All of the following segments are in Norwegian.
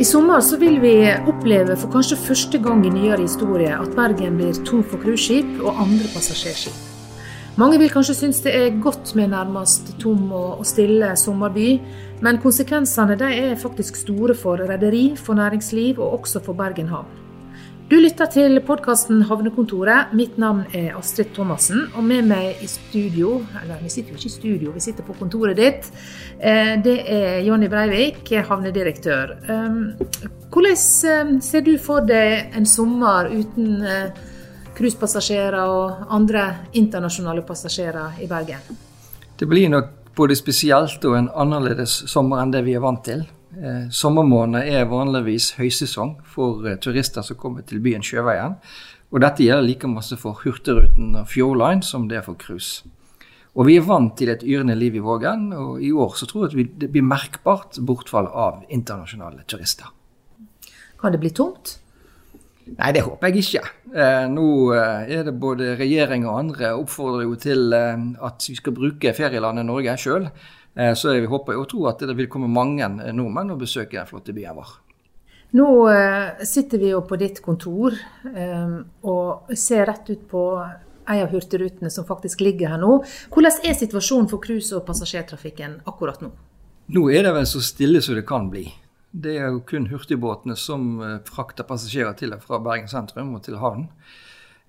I sommer så vil vi oppleve for kanskje første gang i nyere historie at Bergen blir tom for cruiseskip og andre passasjerskip. Mange vil kanskje synes det er godt med nærmest tom og stille sommerby, men konsekvensene de er faktisk store for rederi, for næringsliv og også for Bergen havn. Du lytter til podkasten Havnekontoret. Mitt navn er Astrid Thomassen. Og med meg i studio, eller vi sitter jo ikke i studio, vi sitter på kontoret ditt, eh, det er Jonny Breivik, havnedirektør. Eh, hvordan eh, ser du for deg en sommer uten cruisepassasjerer og andre internasjonale passasjerer i Bergen? Det blir nok både spesielt og en annerledes sommer enn det vi er vant til. Eh, sommermånedene er vanligvis høysesong for eh, turister som kommer til byen Sjøveien. Og dette gjelder like masse for Hurtigruten og Fjordline som det er for cruise. Og vi er vant til et yrende liv i Vågen, og i år så tror jeg det blir merkbart bortfall av internasjonale turister. Kan det bli tomt? Nei, det håper jeg ikke. Eh, nå eh, er det både regjering og andre oppfordrer jo til eh, at vi skal bruke ferielandet Norge sjøl. Eh, så jeg håper og tror at det vil komme mange eh, nordmenn og besøke den flotte byen vår. Nå eh, sitter vi jo på ditt kontor og ser rett ut på en av hurtigrutene som faktisk ligger her nå. Hvordan er situasjonen for cruise- og passasjertrafikken akkurat nå? Nå er det vel så stille som det kan bli. Det er jo kun hurtigbåtene som frakter passasjerer til og fra Bergen sentrum og til havnen.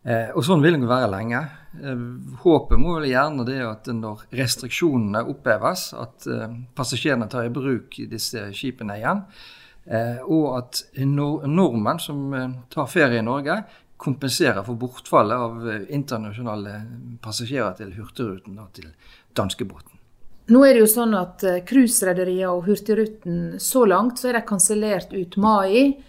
Eh, og sånn vil det være lenge. Eh, håpet må vel gjerne det at når restriksjonene oppheves, at eh, passasjerene tar i bruk disse skipene igjen. Eh, og at nor nordmenn som eh, tar ferie i Norge, kompenserer for bortfallet av eh, internasjonale passasjerer til Hurtigruten og til danskebåten. Nå er det jo sånn at cruiserederiene og Hurtigruten så langt så er de kansellert ut mai.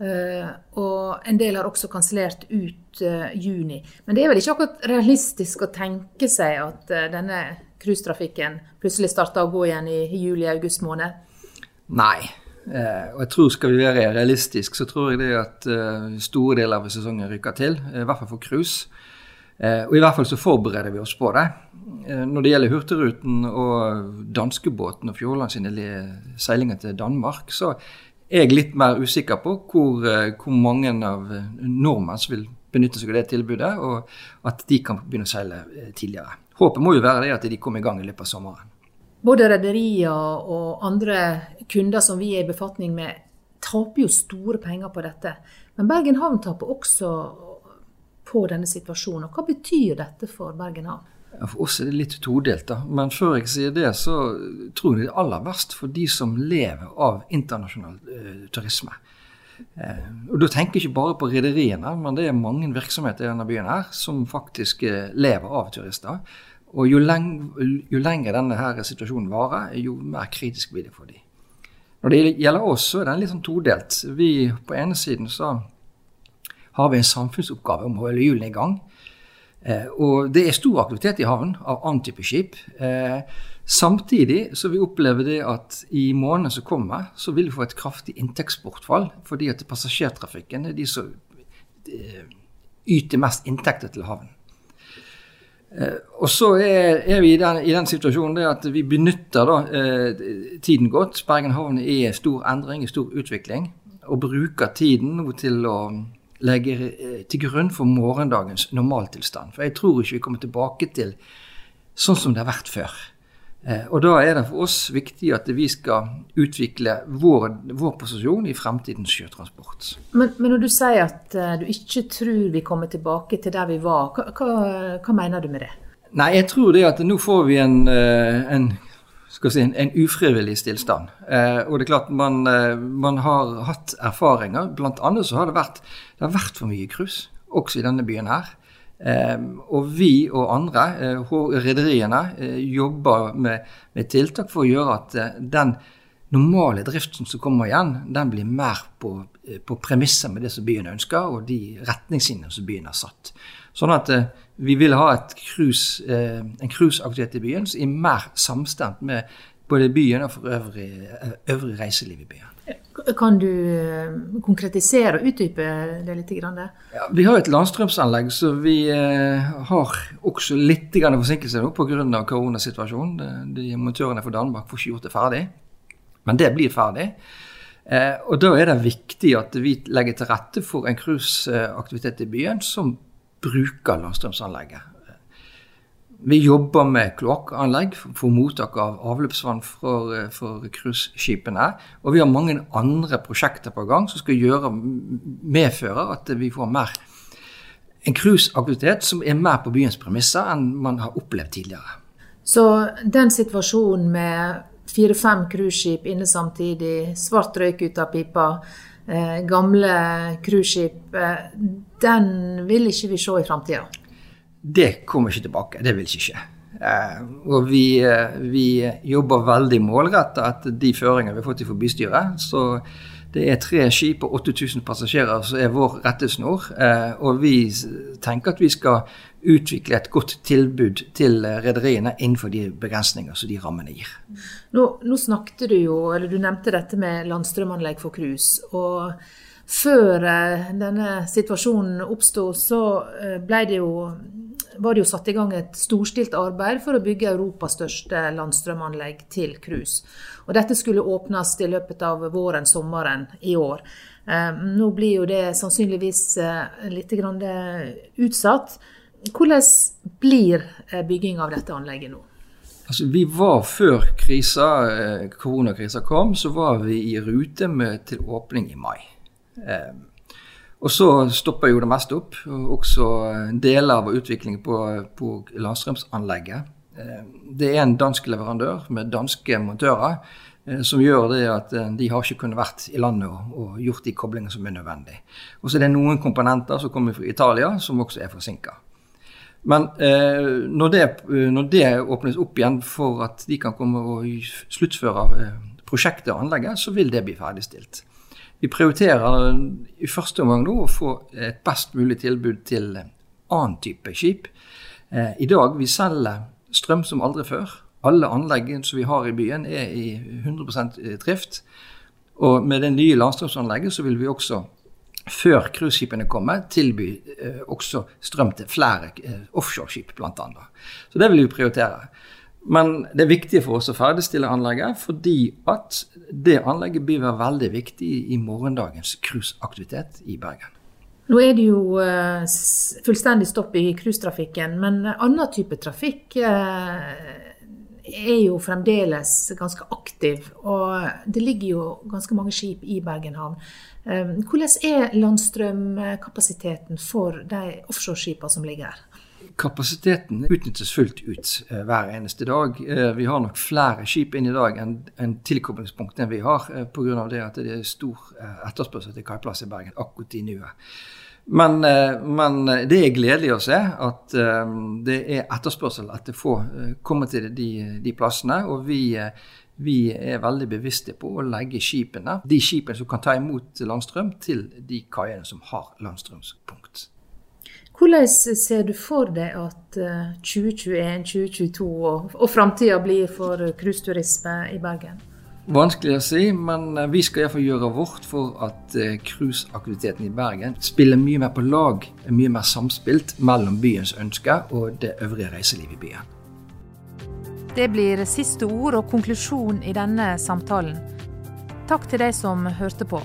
Uh, og en del har også kansellert ut uh, juni. Men det er vel ikke akkurat realistisk å tenke seg at uh, denne cruisetrafikken plutselig starter å gå igjen i, juli-august måned? Nei. og jeg tror Skal vi være realistiske, så tror jeg det at store deler av sesongen rykker til. I hvert fall for cruise. og i hvert fall så forbereder vi oss på det. når det gjelder Hurtigruten og danskebåten og Fjordland sine seilinger til Danmark, så er jeg litt mer usikker på hvor, eh, hvor mange av eh, nordmenn som vil benytte seg av det tilbudet, og at de kan begynne å seile eh, tidligere. Håpet må jo være det at de kommer i gang i løpet av sommeren. Både rederier og andre kunder som vi er i befatning med, taper jo store penger på dette. Men Bergen havn taper også på denne situasjonen. Og hva betyr dette for Bergen havn? For oss er det litt todelt, da. Men før jeg sier det, så tror jeg det er aller verst for de som lever av internasjonal eh, turisme. Eh, og Da tenker jeg ikke bare på rederiene, men det er mange virksomheter i denne byen her som faktisk eh, lever av turister. Og jo, leng jo lenger denne her situasjonen varer, jo mer kritisk blir det for dem. Når det gjelder oss, så er den litt sånn todelt. Vi På ene siden så har vi en samfunnsoppgave om å holde hjulene i gang. Eh, og det er stor aktivitet i havn av annen type skip. Eh, samtidig så vi opplever det at i månedene som kommer, så vil vi få et kraftig inntektsbortfall. Fordi at passasjertrafikken er de som eh, yter mest inntekter til havn. Og så er, er vi i den, i den, situasjonen at vi benytter da, eh, tiden godt. Bergen havn er i stor endring, i stor utvikling. Og bruker tiden til å legger eh, til grunn for morgendagens normaltilstand. For jeg tror ikke vi kommer tilbake til sånn som det har vært før. Eh, og da er det for oss viktig at vi skal utvikle vår, vår posisjon i fremtidens sjøtransport. Men, men, når du sier at uh, du ikke tror vi kommer tilbake til der vi var, hva, hva, hva mener du med det? Nei, jeg tror det at nå får vi en, en skal si, en, ufrivillig stillstand. Eh, og det er klart, man, eh, man, har hatt erfaringer. Blant annet så har det vært, det har vært for mye cruise, også i denne byen her. Eh, og vi og andre, eh, rederiene, eh, jobber med, med, tiltak for å gjøre at eh, den normale driften som kommer igjen, den blir mer på, eh, på premisser med det som byen ønsker, og de retningslinjene som byen har satt. Sånn at vi vil ha cruise, eh, en cruiseaktivitet i byen som er mer samstemt med både byen og for øvrig, eh, øvrig reiseliv i byen. Kan du konkretisere og utdype det litt? Ja, vi har et landstrømsanlegg, så vi eh, har også litt forsinkelse nå pga. koronasituasjonen. De, de montørene fra Danmark får ikke gjort det ferdig, men det blir ferdig. Eh, og Da er det viktig at vi legger til rette for en cruiseaktivitet i byen som bruker landstrømsanlegget. Vi jobber med kloakkanlegg for mottak av avløpsvann for, cruiseskipene. Og vi har mange andre prosjekter på gang som skal gjøre, medføre at vi får mer en cruiseaktivitet som er mer på byens premisser enn man har opplevd tidligere. Så den situasjonen med fire-fem cruiseskip inne samtidig, svart røyk ut av pipa, eh, gamle cruiseskip, eh, den vil ikke vi se i framtida? Det kommer ikke tilbake. Det vil ikke skje. Eh, og vi, eh, vi jobber veldig målretta etter de føringene vi har fått fra bystyret. Så det er tre skip og 8000 passasjerer som er vår rettesnor. Eh, og vi tenker at vi skal utvikle et godt tilbud til rederiene innenfor de begrensninger som de rammene gir. Nå, nå snakket du jo, eller du nevnte dette med landstrømanlegg for cruise. og før denne situasjonen oppsto, så ble det jo var det jo satt i gang et storstilt arbeid for å bygge Europas største landstrømanlegg til cruise. Og dette skulle åpnes i løpet av våren-sommeren i år. Eh, nå blir jo det sannsynligvis eh, litt utsatt. Hvordan blir eh, bygging av dette anlegget nå? Altså, vi var Før krisa, koronakrisa kom, så var vi i rute med, til åpning i mai. Og så stopper jo det meste opp. Også deler av utviklingen på, på landstrømsanlegget. Eh, det er en dansk leverandør med danske montører eh, som gjør det at eh, de har ikke kunnet vært i landet og, og gjort de koblingene som er nødvendig. Og så er det noen komponenter som kommer fra Italia, som også er forsinka. Men eh, når, det, når, det, åpnes opp igjen for at de kan komme og sluttføre prosjektet og anlegget, så vil det bli ferdigstilt. Vi prioriterer i første omgang nå å få et best mulig tilbud til annen type skip. Eh, I dag vi selger strøm som aldri før. Alle anleggene som vi har i byen er i 100% drift. Og med det nye landstrømsanlegget så vil vi også, før cruiseskipene kommer, tilby eh, også strøm til flere eh, offshoreskip bl.a. Så det vil vi prioritere. Men det er viktig for oss å ferdigstille anlegget, fordi at det anlegget blir veldig viktig i morgendagens cruiseaktivitet i Bergen. Nå er det jo uh, fullstendig stopp i cruisetrafikken, men annen type trafikk uh, er jo fremdeles ganske aktiv. Og det ligger jo ganske mange skip i Bergen havn. Um, hvordan er landstrømkapasiteten for de offshoreskipene som ligger her? Kapasiteten utnyttes fullt ut uh, hver eneste dag. Uh, vi har nok flere skip inn i dag enn en tilkoblingspunkt enn vi har, uh, pga. det at det er stor etterspørsel til kaiplass i Bergen akkurat i nuet. Men, men, det er gledelig å se at det er etterspørsel etter få komme til de, de plassene. Og vi, vi, er veldig bevisste på å legge skipene, de skipene som kan ta imot landstrøm, til de kaiene som har landstrømspunkt. Hvordan ser du for deg at 2021, eh, 2022 og, og framtida blir for cruiseturisme i Bergen? Vanskelig å si, men eh, vi skal iallfall gjøre vårt for at eh, cruiseaktiviteten i Bergen spiller mye mer på lag, er mye mer samspilt mellom byens ønsker og det øvrige reiselivet i byen. Det blir siste ord og konklusjon i denne samtalen. Takk til deg som hørte på.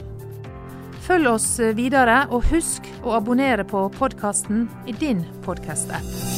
Følg oss videre, og husk å abonnere på podkasten i din podkast-app.